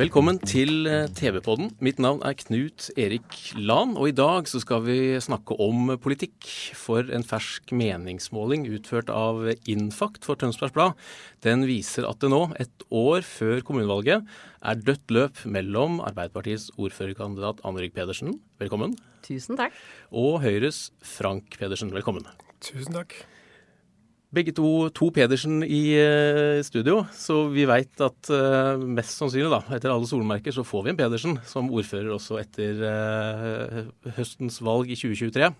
Velkommen til eh, TV-podden. Mitt navn er Knut Erik Lan, og i dag så skal vi snakke om politikk. For en fersk meningsmåling utført av Infakt for Tønsbergs Blad, den viser at det nå, et år før kommunevalget, er dødt løp mellom Arbeiderpartiets ordførerkandidat Anne-Rik Pedersen, velkommen, Tusen takk. og Høyres Frank Pedersen, velkommen. Tusen takk. Begge to, to Pedersen i eh, studio, så vi veit at eh, mest sannsynlig, da, etter alle solmerker, så får vi en Pedersen som ordfører også etter eh, høstens valg i 2023.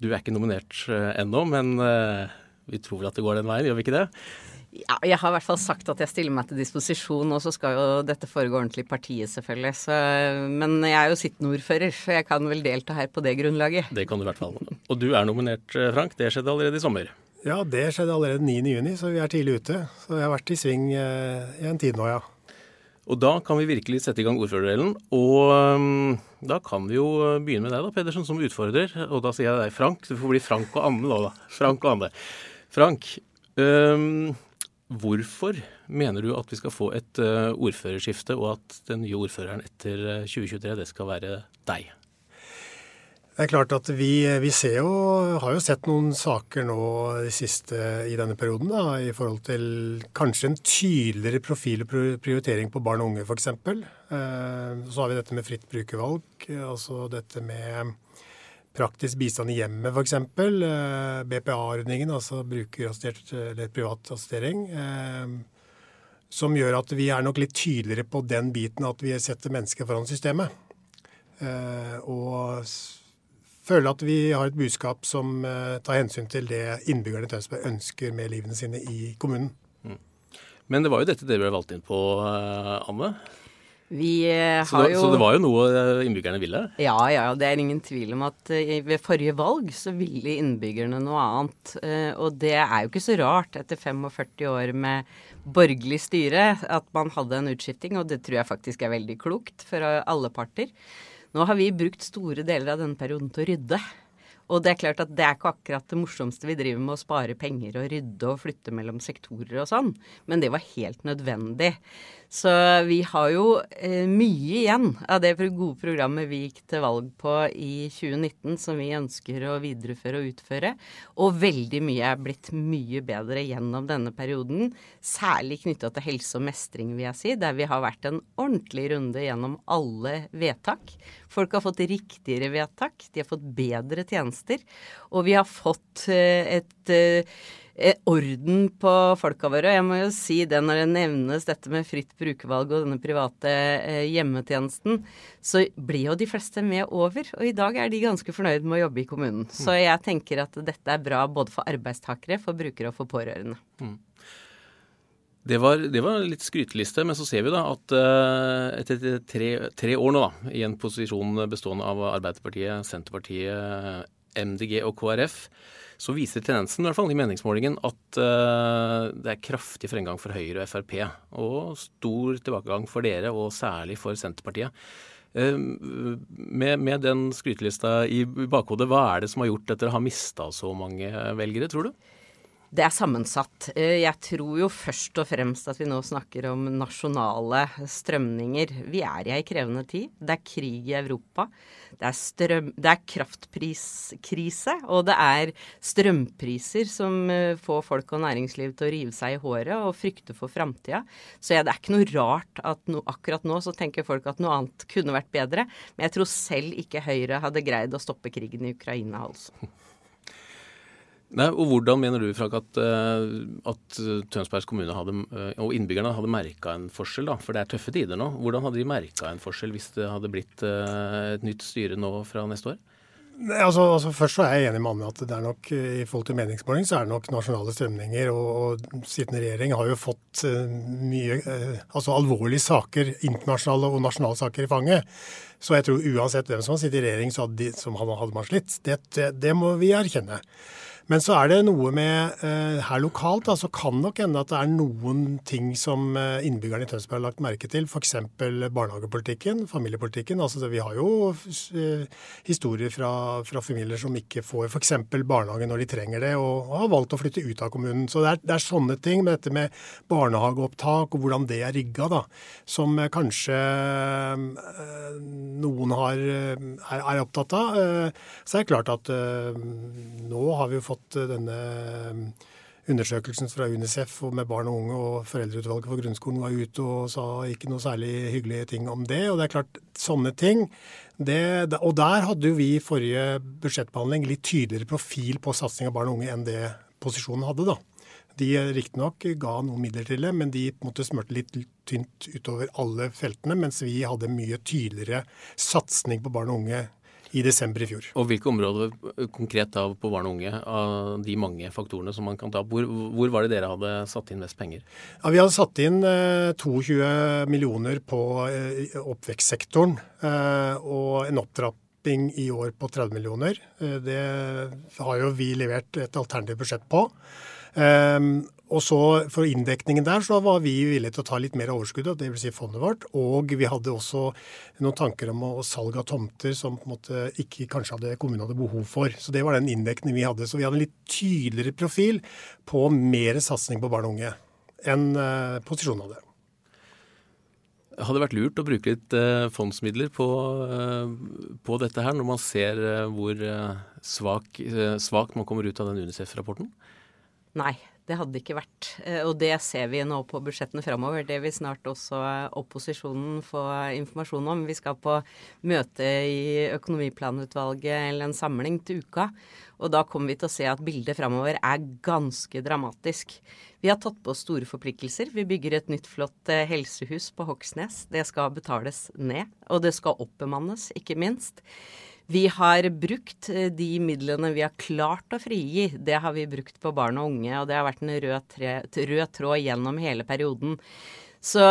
Du er ikke nominert uh, ennå, men eh, vi tror vel at det går den veien, gjør vi ikke det? Ja, jeg har i hvert fall sagt at jeg stiller meg til disposisjon, og så skal jo dette foregå ordentlig i partiet, selvfølgelig. Så, men jeg er jo sittende ordfører, så jeg kan vel delta her på det grunnlaget. Det kan du i hvert fall. Og du er nominert, eh, Frank. Det skjedde allerede i sommer. Ja, det skjedde allerede 9.6, så vi er tidlig ute. Så jeg har vært i sving eh, i en tid nå, ja. Og da kan vi virkelig sette i gang ordførerdelen. Og um, da kan vi jo begynne med deg, da, Pedersen, som utfordrer. Og da sier jeg deg, Frank. Du får bli Frank og Anne nå, da. Frank og Anne. Frank, um, hvorfor mener du at vi skal få et uh, ordførerskifte, og at den nye ordføreren etter uh, 2023, det skal være deg? Det er klart at vi, vi ser jo, har jo sett noen saker nå de siste i denne perioden da, i forhold til kanskje en tydeligere profil og prioritering på barn og unge f.eks. Eh, så har vi dette med fritt brukervalg, altså dette med praktisk bistand i hjemmet f.eks. Eh, BPA-ordningen, altså brukerassistert eller privat assistering. Eh, som gjør at vi er nok litt tydeligere på den biten at vi setter mennesker foran systemet. Og føler at vi har et budskap som uh, tar hensyn til det innbyggerne i Tønsberg ønsker med livene sine i kommunen. Mm. Men det var jo dette dere ble valgt inn på, uh, Anne. Vi har så, det, jo så det var jo noe innbyggerne ville? Ja, ja. Det er ingen tvil om at ved forrige valg så ville innbyggerne noe annet. og det er jo ikke så rart etter 45 år med borgerlig styre at man hadde en utskifting, og det tror jeg faktisk er veldig klokt for alle parter. Nå har vi brukt store deler av denne perioden til å rydde. Og det er klart at det er ikke akkurat det morsomste vi driver med å spare penger og rydde og flytte mellom sektorer og sånn, men det var helt nødvendig. Så vi har jo eh, mye igjen av det gode programmet vi gikk til valg på i 2019, som vi ønsker å videreføre og utføre. Og veldig mye er blitt mye bedre gjennom denne perioden, særlig knytta til helse og mestring, vil jeg si, der vi har vært en ordentlig runde gjennom alle vedtak. Folk har fått riktigere vedtak, de har fått bedre tjenester, og vi har fått et, et eh, orden på folka våre. Og jeg må jo si det når det nevnes dette med fritt brukervalg og denne private eh, hjemmetjenesten, så blir jo de fleste med over. Og i dag er de ganske fornøyd med å jobbe i kommunen. Så jeg tenker at dette er bra både for arbeidstakere, for brukere og for pårørende. Mm. Det var, det var, litt skryteliste, men så ser vi da at uh, etter tre, tre, år nå da, i en posisjon bestående av Arbeiderpartiet, Senterpartiet, MDG og KrF, så viser tendensen i hvert fall i meningsmålingen at uh, det er kraftig fremgang for Høyre og Frp. Og stor tilbakegang for dere, og særlig for Senterpartiet. Uh, med, med, den skrytelista i bakhodet, hva er det som har gjort at dere har mista så mange velgere, tror du? Det er sammensatt. Jeg tror jo først og fremst at vi nå snakker om nasjonale strømninger. Vi er i ei krevende tid. Det er krig i Europa. Det er, strøm, det er kraftpriskrise, og det er strømpriser som får folk og næringsliv til å rive seg i håret og frykte for framtida. Så ja, det er ikke noe rart at no, akkurat nå så tenker folk at noe annet kunne vært bedre. Men jeg tror selv ikke Høyre hadde greid å stoppe krigen i Ukraina, altså. Nei, og Hvordan mener du Frank, at, at Tønsbergs kommune hadde, og innbyggerne hadde merka en forskjell? da? For det er tøffe tider nå. Hvordan hadde de merka en forskjell hvis det hadde blitt et nytt styre nå fra neste år? Altså, altså, Først så er jeg enig med Anne at det er nok i forhold til meningsmåling så er det nok nasjonale strømninger. Og, og sittende regjering har jo fått uh, mye uh, altså alvorlige saker, internasjonale og nasjonale saker i fanget. Så jeg tror uansett hvem som har sittet i regjering, så hadde, de, som hadde man slitt. Det, det, det må vi erkjenne. Men så er det noe med eh, her lokalt, da, så kan nok hende at det er noen ting som eh, innbyggerne i Tønsberg har lagt merke til. F.eks. barnehagepolitikken, familiepolitikken. Altså, vi har jo eh, historier fra, fra, familier som ikke får f.eks. barnehage når de trenger det, og, og, har valgt å flytte ut av kommunen. Så det er, det er, sånne ting med dette med barnehageopptak og hvordan det er rigga, da, som kanskje noen har, er, er, opptatt av. så er det klart at nå har vi jo fått fått eh, denne eh, undersøkelsen fra Unicef med barn og unge, og Foreldreutvalget for grunnskolen var ute og sa ikke noe særlig hyggelige ting om det. Og det er klart, sånne ting det, Og der hadde jo vi i forrige budsjettbehandling litt tydeligere profil på satsing av barn og unge enn det posisjonen hadde, da. De riktignok ga noen midler til det, men de måtte smurte litt tynt utover alle feltene, mens vi hadde mye tydeligere satsing på barn og unge i desember i fjor. Og Hvilke områder konkret da på barn og unge av de mange faktorene som man kan ta hvor, hvor, var det dere hadde satt inn mest penger? Ja, Vi hadde satt inn eh, 22 millioner på eh, oppvekstsektoren eh, og en opptrapp i år på 30 millioner. Eh, det har jo vi levert et alternativt budsjett på. Um, og så For inndekningen der så var vi villige til å ta litt mer av overskuddet, dvs. Si fondet vårt. Og vi hadde også noen tanker om å salg av tomter som på en måte ikke kanskje hadde, kommunen hadde behov for. Så det var den inndekningen vi hadde. Så vi hadde en litt tydeligere profil på mer satsing på barn og unge enn uh, posisjonen hadde. Hadde det vært lurt å bruke litt uh, fondsmidler på, uh, på, dette her, når man ser hvor svak, svakt man kommer ut av den UNICEF-rapporten? Nei, det hadde ikke vært. Eh, og det ser vi nå på budsjettene framover. Det vil snart også opposisjonen få informasjon om. Vi skal på møte i Økonomiplanutvalget eller en samling til uka. Og da kommer vi til å se at bildet framover er ganske dramatisk. Vi har tatt på oss store forpliktelser. Vi bygger et nytt, flott eh, helsehus på Hoksnes. Det skal betales ned. Og det skal oppbemannes, ikke minst. Vi har brukt eh, de midlene vi har klart å frigi, det har vi brukt på barn og unge. Og det har vært en rød, tre, rød tråd gjennom hele perioden. Så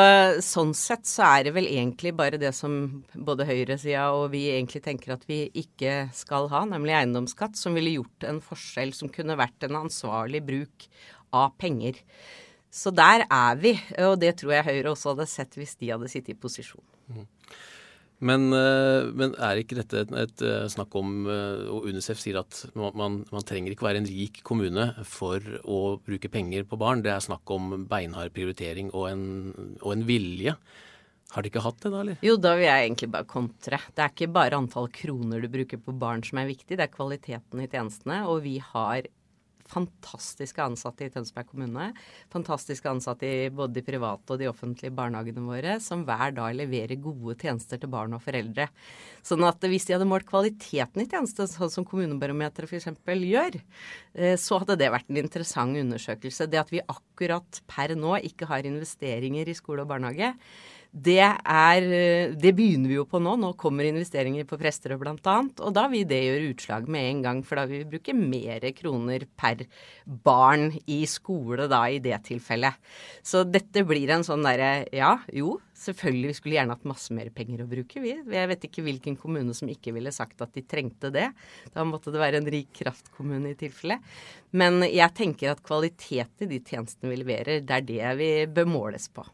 sånn sett så er det vel egentlig bare det som både høyresida og vi egentlig tenker at vi ikke skal ha, nemlig eiendomsskatt, som ville gjort en forskjell som kunne vært en ansvarlig bruk av penger. Så der er vi, og det tror jeg Høyre også hadde sett hvis de hadde sittet i posisjon. Mm. Men, eh, men, er ikke dette et, et, eh, snakk om eh, Og Unicef sier at man, man, trenger ikke være en rik kommune for å bruke penger på barn. Det er snakk om beinhard prioritering og en, og en vilje. Har de ikke hatt det da, eller? Jo, da vil jeg egentlig bare kontre. Det er ikke bare antall kroner du bruker på barn som er viktig, det er kvaliteten i tjenestene. Og vi har fantastiske ansatte i Tønsberg kommune. Fantastiske ansatte i både de private og de offentlige barnehagene våre, som hver dag leverer gode tjenester til barn og foreldre. Sånn at hvis de hadde målt kvaliteten i tjenestene, sånn som Kommunebarometeret f.eks. gjør, eh, så hadde det vært en interessant undersøkelse. Det at vi akkurat per nå ikke har investeringer i skole og barnehage, det, er, det begynner vi jo på nå. Nå kommer investeringer på Presterød bl.a. Og da vil det gjøre utslag med en gang, for da vil vi bruke mer kroner per barn i skole da i det tilfellet. Så dette blir en sånn derre ja, jo, selvfølgelig vi skulle gjerne hatt masse mer penger å bruke, vi. Jeg vet ikke hvilken kommune som ikke ville sagt at de trengte det. Da måtte det være en rik kraftkommune i tilfelle. Men jeg tenker at kvalitet i de tjenestene vi leverer, det er det vi bør måles på.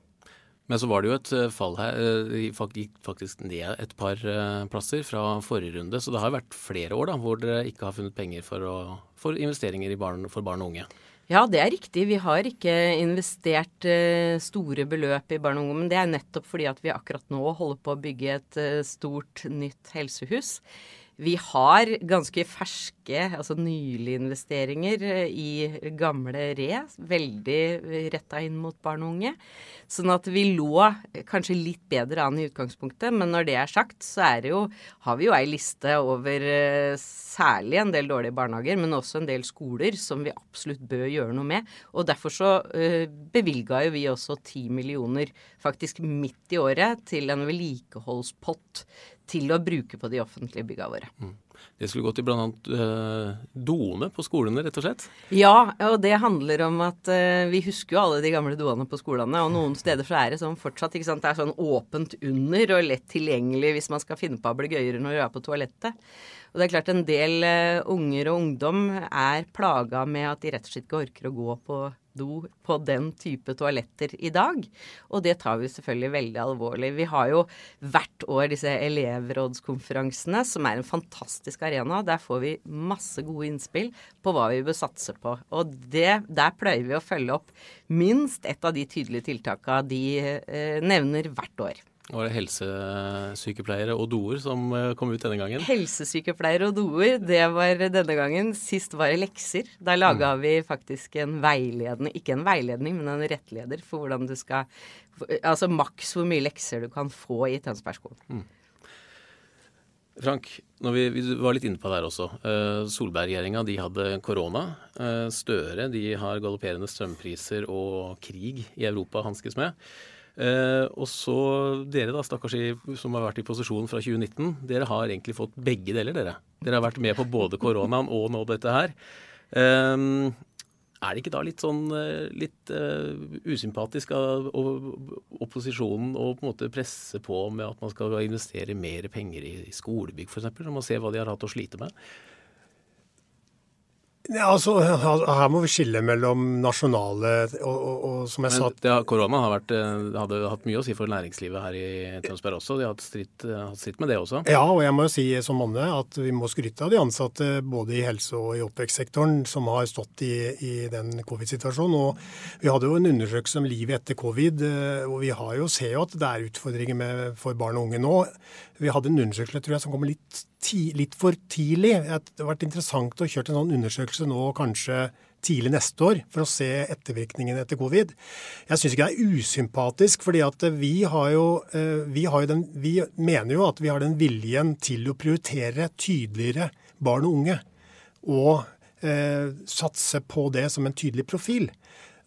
Men så var det jo et eh, fall her. Det eh, gikk faktisk ned et par eh, plasser fra forrige runde. Så det har vært flere år da, hvor dere ikke har funnet penger for, å, for investeringer barn, for barn og unge. Ja, det er riktig. Vi har ikke investert store beløp i barn og unge. Men det er nettopp fordi at vi akkurat nå holder på å bygge et stort, nytt helsehus. Vi har ganske ferske, altså nylige investeringer eh, i gamle Re. Veldig retta inn mot barn og unge. Sånn at vi lå kanskje litt bedre an i utgangspunktet. Men når det er sagt, så er jo, har vi jo ei liste over eh, særlig en del dårlige barnehager, men også en del skoler som vi absolutt bør gjøre noe med. Og derfor så bevilga jo vi også ti millioner faktisk midt i året til en vedlikeholdspott til å bruke på de offentlige bygga våre. Mm. Det skulle gå til bl.a. Uh, doene på skolene, rett og slett? Ja, og det handler om at uh, vi husker jo alle de gamle doene på skolene. Og noen steder så er det sånn fortsatt ikke sant, det er sånn åpent under og lett tilgjengelig hvis man skal finne på å bli gøyere når du er på toalettet. Og det er klart en del uh, unger og ungdom er plaga med at de rett og slett ikke orker å gå på do på den type toaletter i dag. Og det tar vi selvfølgelig veldig alvorlig. Vi har jo hvert år disse elevrådskonferansene, som er en fantastisk arena. Der får vi masse gode innspill på hva vi bør satse på. Og det, der pleier vi å følge opp minst et av de tydelige tiltakene de eh, nevner hvert år. Var det helsesykepleiere og doer som eh, kom ut denne gangen? Helsesykepleiere og doer, det var denne gangen. Sist var det lekser. Da laga mm. vi faktisk en veiledning, ikke en veiledning, men en rettleder for hvordan du skal Altså maks hvor mye lekser du kan få i Tønsbergskolen. Mm. Frank, når vi, vi, var litt inne på det her også. Uh, Solberg-regjeringa de hadde korona. Uh, Støre de har galopperende strømpriser og krig i Europa hanskes med. Eh, og så dere, da, stakkars som har vært i posisjon fra 2019. Dere har egentlig fått begge deler, dere. Dere har vært med på både koronaen og nå dette her. Eh, er det ikke da litt sånn eh, litt uh, usympatisk av opposisjonen å på en måte presse på med at man skal investere mer penger i, i skolebygg f.eks., når man ser hva de har hatt å slite med? Ja, altså, Her må vi skille mellom nasjonale og, og, og som jeg Men, sa Korona har vært, eh, hadde hatt mye å si for næringslivet her i Tønsberg også. De har hatt stritt, hatt stritt, med det også. Ja, og jeg må jo si som Manne at vi må skryte av de ansatte både i helse- og i oppvekstsektoren som har stått i, i den covid-situasjonen. Og Vi hadde jo en undersøkelse om livet etter covid, eh, og vi har jo, ser jo at det er utfordringer med, for barn og unge nå. Vi hadde en undersøkelse tror jeg, som kom litt, ti, litt for tidlig. Det har vært interessant å kjøre en sånn undersøkelse nå kanskje tidlig neste år for å se ettervirkningene etter covid. Jeg syns ikke det er usympatisk, fordi vi eh, vi, vi mener jo at vi har den viljen til å prioritere tydeligere barn og unge. Og eh, satse på det som en tydelig profil.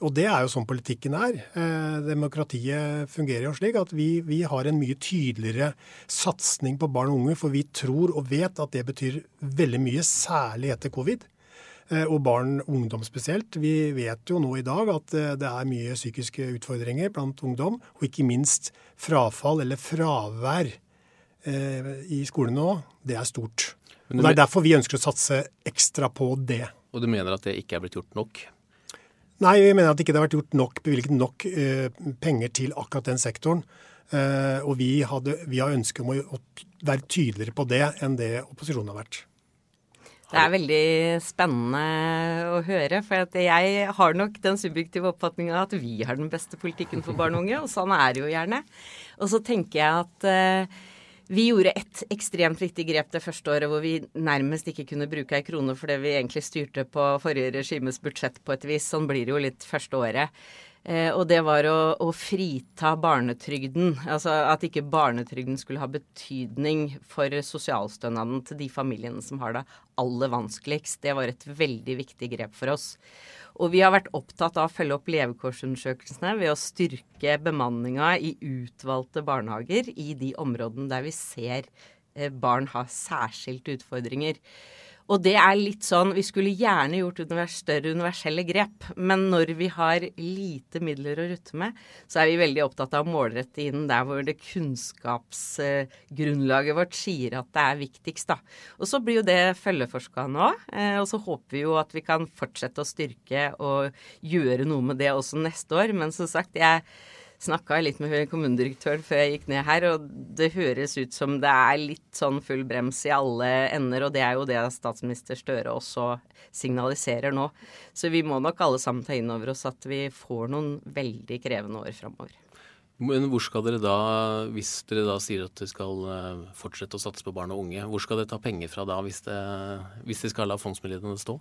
Og det er jo sånn politikken er. Eh, demokratiet fungerer jo slik at vi, vi, har en mye tydeligere satsing på barn og unge, for vi tror og vet at det betyr veldig mye, særlig etter covid. Eh, og barn og ungdom spesielt. Vi vet jo nå i dag at eh, det er mye psykiske utfordringer blant ungdom, og ikke minst frafall eller fravær i skolen nå. Det er stort. Og Det er derfor vi ønsker å satse ekstra på det. Og du mener at det ikke er blitt gjort nok? Nei, vi mener at det ikke har vært gjort nok, bevilget nok uh, penger til akkurat den sektoren. Uh, og vi, hadde, vi har ønske om å, å, være tydeligere på det enn det opposisjonen har vært. Det er veldig spennende å høre. For jeg har nok den subjektive oppfatninga at vi har den beste politikken for barn og unge, og sånn er det jo gjerne. Og så tenker jeg at uh, vi gjorde et ekstremt viktig grep det første året hvor vi nærmest ikke kunne bruke ei krone fordi vi egentlig styrte på forrige regimes budsjett på et vis. Sånn blir det jo litt første året. Eh, og det var å, å, frita barnetrygden. Altså at ikke barnetrygden skulle ha betydning for sosialstønaden til de familiene som har det aller vanskeligst. Det var et veldig viktig grep for oss. Og vi har vært opptatt av å følge opp levekårsundersøkelsene ved å styrke bemanninga i utvalgte barnehager i de områdene der vi ser eh, barn ha særskilte utfordringer. Og det er litt sånn Vi skulle gjerne gjort univers, større universelle grep, men når vi har lite midler å rutte med, så er vi veldig opptatt av å målrette inn der hvor det kunnskapsgrunnlaget vårt sier at det er viktigst, da. Og så blir jo det følgeforska nå, eh, og så håper vi jo at vi kan fortsette å styrke og gjøre noe med det også neste år. Men som sagt, jeg snakka litt med kommunedirektøren før jeg gikk ned her, og det høres ut som det er litt sånn full brems i alle ender, og det er jo det statsminister Støre også signaliserer nå. Så vi må nok alle sammen ta inn over oss at vi får noen veldig krevende år framover. Men hvor skal dere da, hvis dere da sier at dere skal eh, fortsette å satse på barn og unge, hvor skal dere ta penger fra da, hvis, det, hvis dere skal la fondsmidlene stå?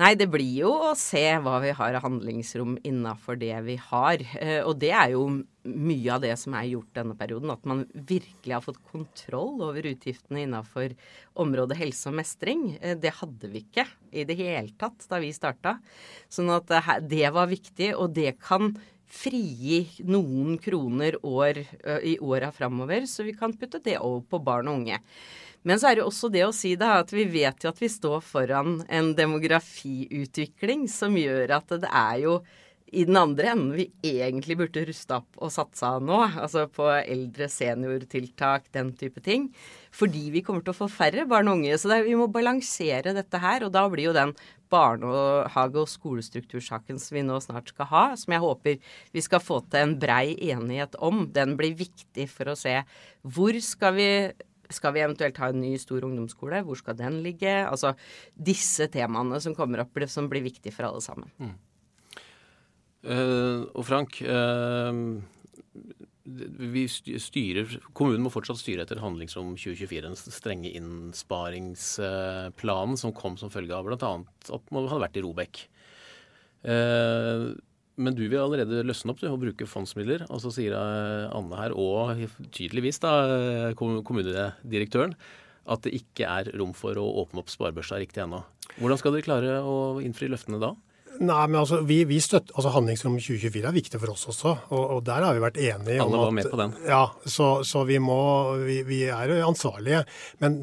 Nei, det blir jo å se hva vi har av handlingsrom innafor det vi har. Eh, og det er jo mye av det som er gjort denne perioden. At man virkelig har fått kontroll over utgiftene innafor området helse og mestring. Eh, det hadde vi ikke i det hele tatt da vi starta. Sånn at det var viktig, og det kan frigi noen kroner år, i åra framover, så vi kan putte det over på barn og unge. Men så er det også det å si da, at vi vet jo at vi står foran en demografiutvikling som gjør at det er jo i den andre enden vi egentlig burde ruste opp og satsa nå. Altså på eldre seniortiltak, den type ting. Fordi vi kommer til å få færre barn og unge. Så er, vi må balansere dette her. Og da blir jo den barnehage- og skolestruktursaken som vi nå snart skal ha, som jeg håper vi skal få til en brei enighet om, den blir viktig for å se hvor skal vi skal vi eventuelt ha en ny stor ungdomsskole? Hvor skal den ligge? Altså disse temaene som kommer opp, som blir viktige for alle sammen. Mm. Uh, og Frank, uh, styrer, kommunen må fortsatt styre etter handlingsrom 2024, den strenge innsparingsplanen som kom som følge av bl.a. at man hadde vært i Robek. Uh, men du vil allerede løsne opp du, og bruke fondsmidler. Og så sier Anne her, og tydeligvis da, kommunedirektøren, at det ikke er rom for å åpne opp sparebørsa riktig ennå. Hvordan skal dere klare å innfri løftene da? Nei, men altså, vi, vi støtter, altså Handlingsrom 2024 er viktig for oss også, og, og der har vi vært enige. Alle var med på den. Ja, så, så vi, må, vi, vi, er ansvarlige. Men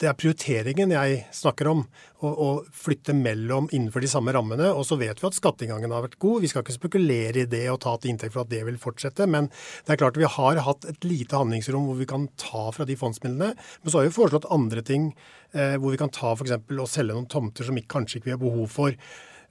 det er prioriteringen jeg snakker om. Å flytte mellom innenfor de samme rammene. Og så vet vi at skatteinngangen har vært god. Vi skal ikke spekulere i det og ta til inntekt for at det vil fortsette. Men det er klart vi har hatt et lite handlingsrom hvor vi kan ta fra de fondsmidlene. Men så har vi foreslått andre ting eh, hvor vi kan ta f.eks. og selge noen tomter som kanskje ikke vi har behov for.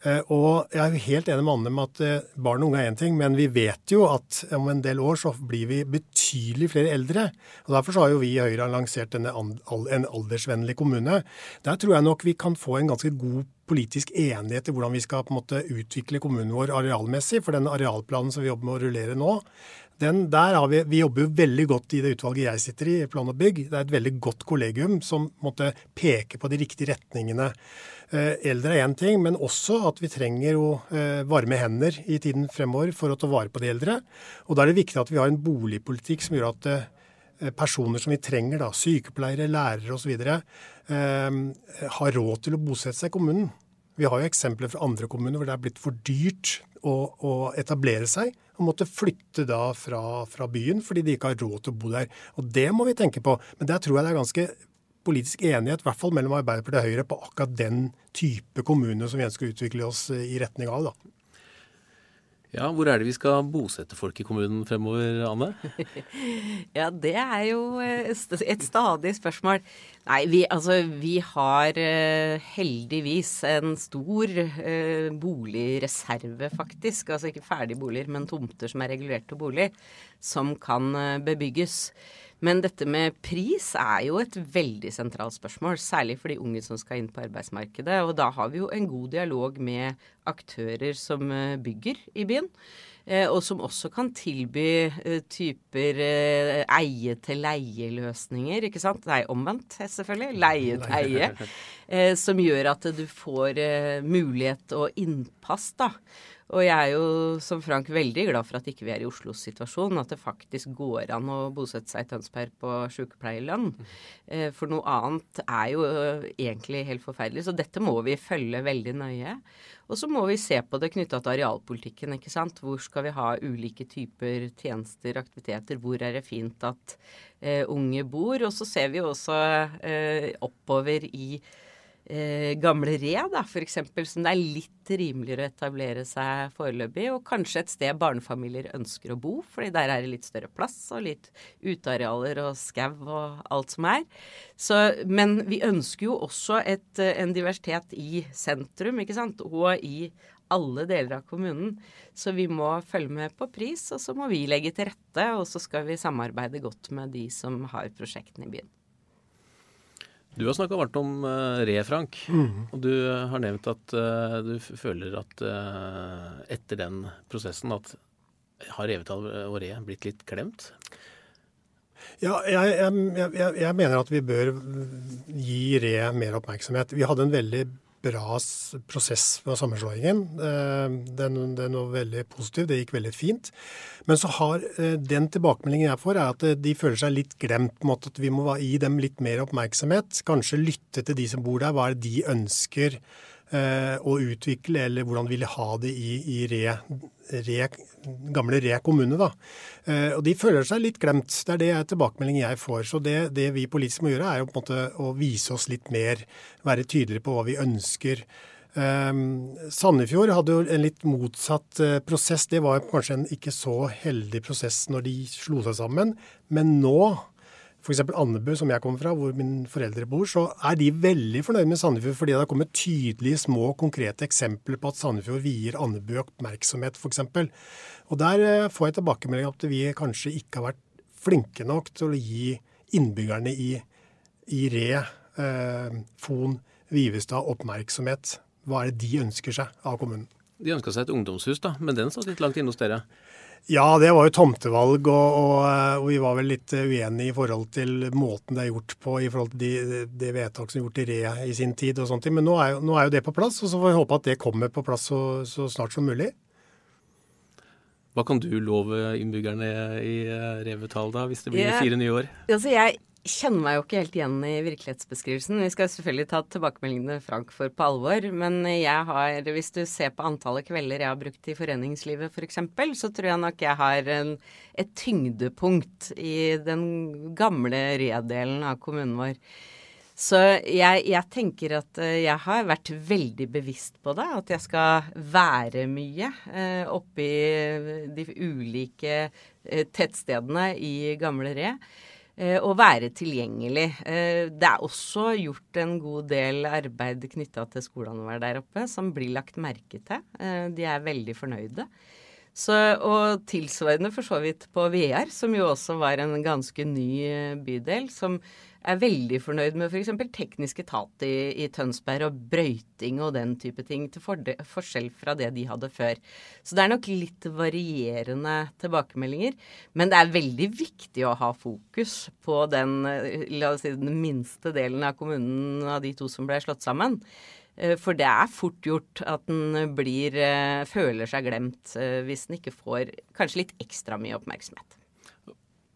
Eh, og jeg er jo helt enig med Anne med at eh, barn og unge er én ting, men vi vet jo at om en del år så blir vi betydelig flere eldre. og Derfor så har jo vi i Høyre lansert denne en aldersvennlig kommune. Der tror jeg nok vi kan få en ganske god politisk enighet i hvordan vi skal på en måte utvikle kommunen vår arealmessig. For den arealplanen som vi jobber med å rullere nå, den, der har vi, vi jobber jo veldig godt i det utvalget jeg sitter i, Plan og bygg. Det er et veldig godt kollegium som måtte peke på de riktige retningene. Eh, eldre er én ting, men også at vi trenger jo eh, varme hender i tiden fremover for å ta vare på de eldre. Og da er det viktig at vi har en boligpolitikk som gjør at eh, personer som vi trenger, da, sykepleiere, lærere osv., har råd til å bosette seg i kommunen. Vi har jo eksempler fra andre kommuner hvor det er blitt for dyrt å, å etablere seg og måtte flytte da fra, fra, byen fordi de ikke har råd til å bo der. Og Det må vi tenke på. Men der tror jeg det er ganske politisk enighet, i hvert fall mellom Arbeiderpartiet og Høyre, på akkurat den type kommune som vi ønsker å utvikle oss i retning av. da. Ja, Hvor er det vi skal bosette folk i kommunen fremover, Anne? ja, det er jo eh, et stadig spørsmål. Nei, vi, altså, vi har eh, heldigvis en stor eh, boligreserve, faktisk. Altså ikke ferdige boliger, men tomter som er regulert til bolig, som kan bebygges. Men dette med pris er jo et veldig sentralt spørsmål, særlig for de unge som skal inn på arbeidsmarkedet. Og da har vi jo en god dialog med aktører som eh, bygger i byen. Eh, og som også kan tilby eh, typer eie-til-leie-løsninger, ikke sant. Nei, omvendt selvfølgelig. Leie til eie. Som gjør at du får mulighet og innpass, da. Og jeg er jo som Frank veldig glad for at ikke vi er i Oslos situasjon, at det faktisk går an å bosette seg i Tønsberg på sykepleierlønn. Eh, for noe annet er jo eh, egentlig helt forferdelig. Så dette må vi følge veldig nøye. Og så må vi se på det knytta til arealpolitikken. ikke sant? Hvor skal vi ha ulike typer tjenester, aktiviteter? Hvor er det fint at uh, unge bor? Og så ser vi jo også uh, oppover i eh, gamle Re, da, f.eks., som det er litt rimeligere å etablere seg foreløpig. Og kanskje et sted barnefamilier ønsker å bo, fordi der er det litt større plass og litt utearealer og skau og alt som er. Så, men vi ønsker jo også et, eh, en diversitet i sentrum, ikke sant, og i alle deler av kommunen. Så vi må følge med på pris, og så må vi legge til rette. Og så skal vi samarbeide godt med de som har prosjektene i byen. Du har snakka varmt om uh, Re, Frank. Mm. Og du har nevnt at uh, du føler at uh, etter den prosessen at har Revetal og Re blitt litt klemt? Ja, jeg, jeg, jeg, jeg, mener at vi bør gi Re mer oppmerksomhet. Vi hadde en veldig bra prosess med sammenslåingen. Eh, den, den, var veldig positiv, det gikk veldig fint. Men så har eh, den tilbakemeldingen jeg får, er at eh, de føler seg litt glemt. på en måte At vi må gi dem litt mer oppmerksomhet. Kanskje lytte til de som bor der. Hva er det de ønsker å utvikle, eller hvordan de ville ha det i, i re, re, gamle Re kommune. da. Eh, og de føler seg litt glemt. Det er det jeg, tilbakemeldingen jeg får. Så det, det, vi politisk må gjøre, er jo på en måte å vise oss litt mer, være tydeligere på hva vi ønsker. Um, Sandefjord hadde jo en litt motsatt uh, prosess. Det var kanskje en ikke så heldig prosess når de slo seg sammen. Men nå, f.eks. Andebu, som jeg kommer fra, hvor mine foreldre bor, så er de veldig fornøyd med Sandefjord fordi det har kommet tydelige, små, konkrete eksempler på at Sandefjord vier Andebu oppmerksomhet, f.eks. Og der uh, får jeg tilbakemelding at vi kanskje ikke har vært flinke nok til å gi innbyggerne i, i Re, eh, Fon, Vivestad oppmerksomhet. Hva er det de ønsker seg av kommunen? De ønska seg et ungdomshus, da, men den satt litt langt inne hos dere? Ja, det var jo tomtevalg, og, og, og, vi var vel litt uenige i forhold til måten det er gjort på, i forhold til de, det vedtak som er gjort i Re i sin tid og sånt. Men nå er, jo, nå er, jo, det på plass, og så får vi håpe at det kommer på plass så, så snart som mulig. Hva kan du love innbyggerne i Revetal da, hvis det blir fire nye år? Altså jeg kjenner meg jo ikke helt igjen i virkelighetsbeskrivelsen. Vi skal selvfølgelig ta tilbakemeldingene Frank for på alvor, men jeg har, hvis du ser på antallet kvelder jeg har brukt i foreningslivet f.eks., for så tror jeg nok jeg har en, et tyngdepunkt i den gamle redelen av kommunen vår. Så jeg, jeg, tenker at eh, jeg har vært veldig bevisst på det. At jeg skal være mye eh, oppi de ulike eh, tettstedene i Gamle Re. Eh, å være tilgjengelig. Eh, det er også gjort en god del arbeid knytta til skolene våre der oppe, som blir lagt merke til. Eh, de er veldig fornøyde. Så, og tilsvarende for så vidt på VR, som jo også var en ganske ny bydel, som er veldig fornøyd med f.eks. For teknisk etat i, i, Tønsberg og brøyting og den type ting, til forskjell fra det de hadde før. Så det er nok litt varierende tilbakemeldinger. Men det er veldig viktig å ha fokus på den, la oss si, den minste delen av kommunen av de to som ble slått sammen. Eh, for det er fort gjort at den eh, føler seg glemt eh, hvis den ikke får kanskje litt ekstra mye oppmerksomhet.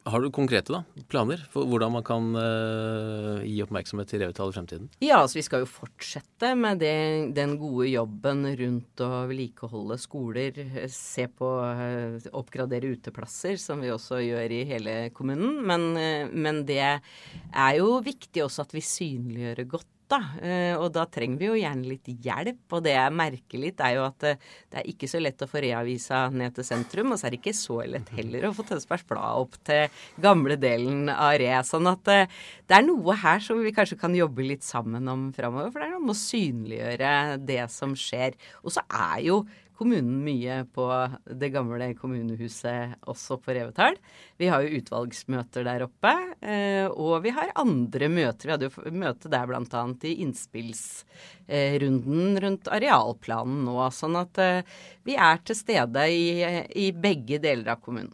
Har du konkrete da, planer for hvordan man kan uh, gi oppmerksomhet til revetallet i fremtiden? Ja, altså vi skal jo fortsette med det, den gode jobben rundt å vedlikeholde skoler. Se på uh, oppgradere uteplasser, som vi også gjør i hele kommunen. Men, uh, men det er jo viktig også at vi synliggjør godt da. Eh, og da trenger vi jo gjerne litt hjelp. Og det jeg merker litt, er jo at eh, det er ikke så lett å få reavisa ned til sentrum. Og så er det ikke så lett heller å få Tønsbergs Blad opp til gamle delen av Re. Sånn at eh, det er noe her som vi kanskje kan jobbe litt sammen om framover. For det er noe med å synliggjøre det som skjer. Og så er jo kommunen mye på det gamle kommunehuset også på Revetal. Vi har jo utvalgsmøter der oppe, eh, og vi har andre møter. Vi hadde jo møte der bl.a. i innspillsrunden rundt arealplanen nå. Sånn at eh, vi er til stede i, i begge deler av kommunen.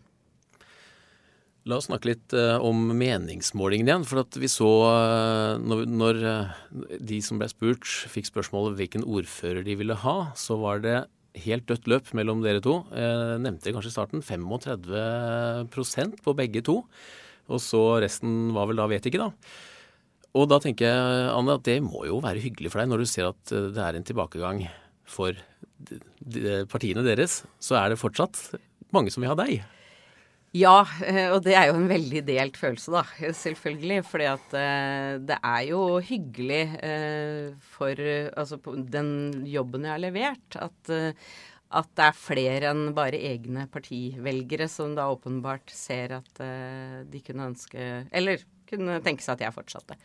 La oss snakke litt uh, om meningsmålingen igjen. For at vi så når, når de som ble spurt, fikk spørsmålet hvilken ordfører de ville ha, så var det helt dødt løp mellom dere to. Jeg nevnte kanskje i starten 35% på begge to. Og så resten var vel da vet ikke, da. Og da tenker jeg, Anne, at det må jo være hyggelig for deg når du ser at eh, det er en tilbakegang for partiene deres. Så er det fortsatt mange som vil ha deg. Ja, eh, og det er jo en veldig delt følelse, da. Selvfølgelig. fordi at eh, det er jo hyggelig eh, for altså den jobben jeg har levert, at, at det er flere enn bare egne partivelgere som da åpenbart ser at de kunne ønske Eller kunne tenke seg at jeg fortsatte.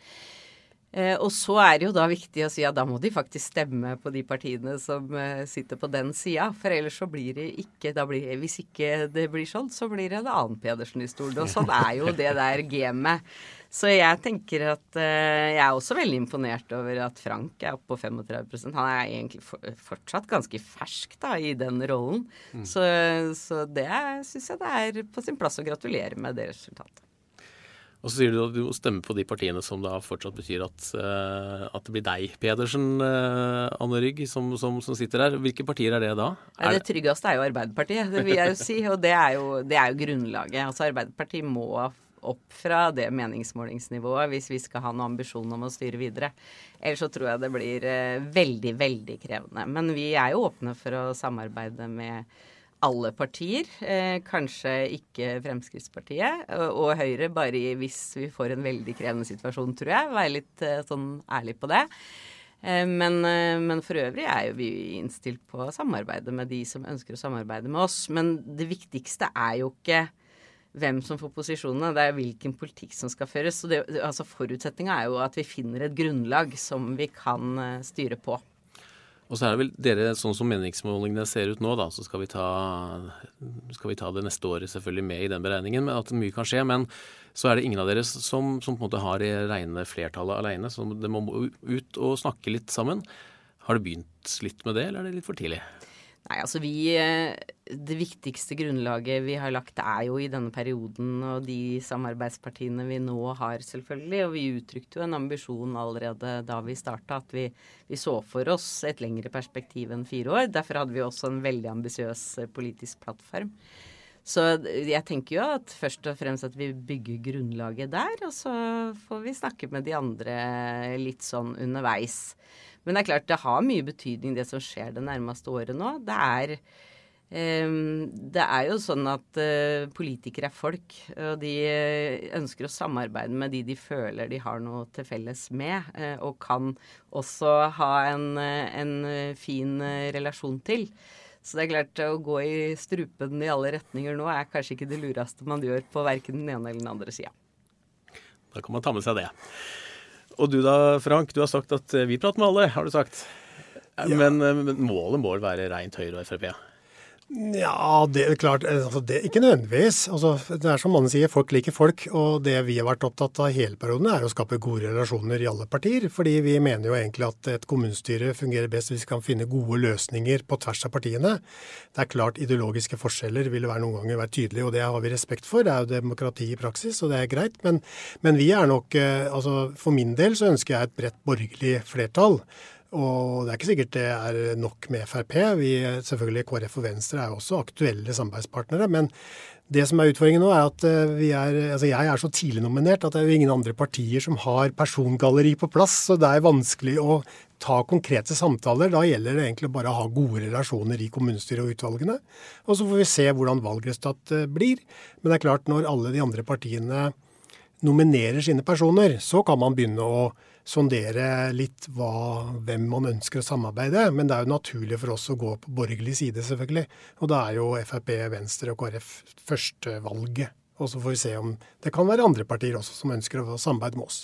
Eh, og så er det jo da viktig å si at da må de faktisk stemme på de partiene som eh, sitter på den sida. For ellers så blir det ikke blir, Hvis ikke det blir sånn, så blir det en annen Pedersen i stolen. Og sånn er jo det der gamet. Så jeg tenker at uh, jeg er også veldig imponert over at Frank er oppe på 35% Han er egentlig for, fortsatt ganske fersk da, i den rollen. Mm. Så, så det syns jeg det er på sin plass å gratulere med det resultatet. Og så sier du at du må stemme på de partiene som da fortsatt betyr at, uh, at det blir deg, Pedersen, uh, Anne Rygg, som, som, som, sitter der. Hvilke partier er det da? Det, det tryggeste er jo Arbeiderpartiet, det vil jeg jo si. Og det er jo, det er jo grunnlaget. Altså Arbeiderpartiet må opp fra det meningsmålingsnivået hvis vi skal ha noen ambisjon om å styre videre. Ellers så tror jeg det blir eh, veldig, veldig krevende. Men vi er jo åpne for å samarbeide med alle partier. Eh, kanskje ikke Fremskrittspartiet og Høyre, bare hvis vi får en veldig krevende situasjon, tror jeg. Være litt eh, sånn ærlig på det. Eh, men, eh, men, for øvrig er jo vi innstilt på å samarbeide med de som ønsker å samarbeide med oss. Men det viktigste er jo ikke hvem som får posisjonene, det er hvilken politikk som skal føres. Så altså Forutsetninga er jo at vi finner et grunnlag som vi kan eh, styre på. Og så er det vel dere, sånn som meningsmålingene ser ut nå, da, så skal vi, ta, skal vi ta det neste året selvfølgelig med i den beregningen, med at mye kan skje. Men så er det ingen av dere som, som på en måte har det rene flertallet alene. Så det må ut og snakke litt sammen. Har det begynt litt med det, eller er det litt for tidlig? Nei, altså vi eh, Det viktigste grunnlaget vi har lagt er jo i denne perioden og de samarbeidspartiene vi nå har, selvfølgelig. Og vi uttrykte jo en ambisjon allerede da vi starta at vi, vi, så for oss et lengre perspektiv enn fire år. Derfor hadde vi også en veldig ambisiøs eh, politisk plattform. Så jeg tenker jo at først og fremst at vi bygger grunnlaget der, og så får vi snakke med de andre litt sånn underveis. Men det er klart det har mye betydning det som skjer det nærmeste året nå. Det er, um, det er jo sånn at uh, politikere er folk, og de eh, ønsker å samarbeide med de de føler de har noe til felles med, uh, og kan også ha en, en fin relasjon til. Så det er klart, å gå i strupen i alle retninger nå er kanskje ikke det lureste man gjør på verken den ene eller den andre sida. Da kan man ta med seg det. Og du da, Frank, du har sagt at eh, vi prater med alle, har du sagt. Ja. Men, eh, men målet må vel være rent Høyre og Frp? Ja, det er klart. Eh, altså det, ikke nødvendigvis. Altså, det er som mannen sier, folk liker folk. Og det vi har vært opptatt av hele perioden, er å skape gode relasjoner i alle partier. Fordi vi mener jo egentlig at et kommunestyre fungerer best hvis vi kan finne gode løsninger på tvers av partiene. Det er klart ideologiske forskjeller vil være noen ganger være tydelige, og det har vi respekt for. Det er jo demokrati i praksis, og det er greit. Men, men vi er nok eh, Altså for min del så ønsker jeg et bredt borgerlig flertall. Og det er ikke sikkert det er nok med Frp. Vi, selvfølgelig KrF og Venstre er jo også aktuelle samarbeidspartnere. Men det som er utfordringen nå, er at eh, vi er, altså jeg er så tidlig nominert at det er jo ingen andre partier som har persongalleri på plass. Så det er vanskelig å ta konkrete samtaler. Da gjelder det egentlig bare å ha gode relasjoner i kommunestyret og utvalgene. Og så får vi se hvordan valgresultatet eh, blir. Men det er klart, når alle de andre partiene nominerer sine personer, så kan man begynne å sondere litt hva, hvem man ønsker å samarbeide. Men det er jo naturlig for oss å gå på borgerlig side, selvfølgelig. Og da er jo Frp, Venstre og KrF førstevalget. Og så får vi se om det kan være andre partier også som ønsker å samarbeide med oss.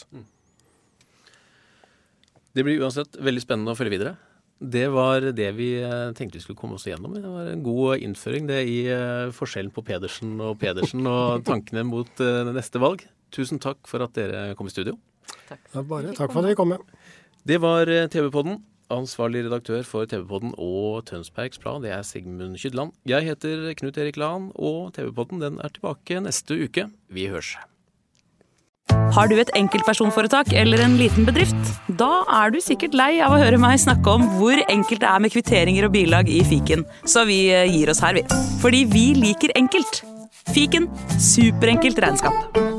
Det blir uansett veldig spennende å følge videre. Det var det vi eh, tenkte vi skulle komme oss igjennom. Det var en god innføring det i eh, forskjellen på Pedersen og Pedersen og tankene mot eh, neste valg. Tusen takk for at dere kom i studio. Takk. Ja, bare takk for at dere kom. med. Det var eh, TV-podden. Ansvarlig redaktør for TV-podden og Tønsbergs Blad, det er Sigmund Kydland. Jeg heter Knut Erik Lahn, og TV-podden den er tilbake neste uke. Vi høres. Har du et enkeltpersonforetak eller en liten bedrift? Da er du sikkert lei av å høre meg snakke om hvor enkelt det er med kvitteringer og bilag i fiken, så vi eh, gir oss her, vi. Fordi vi liker enkelt. Fiken superenkelt regnskap.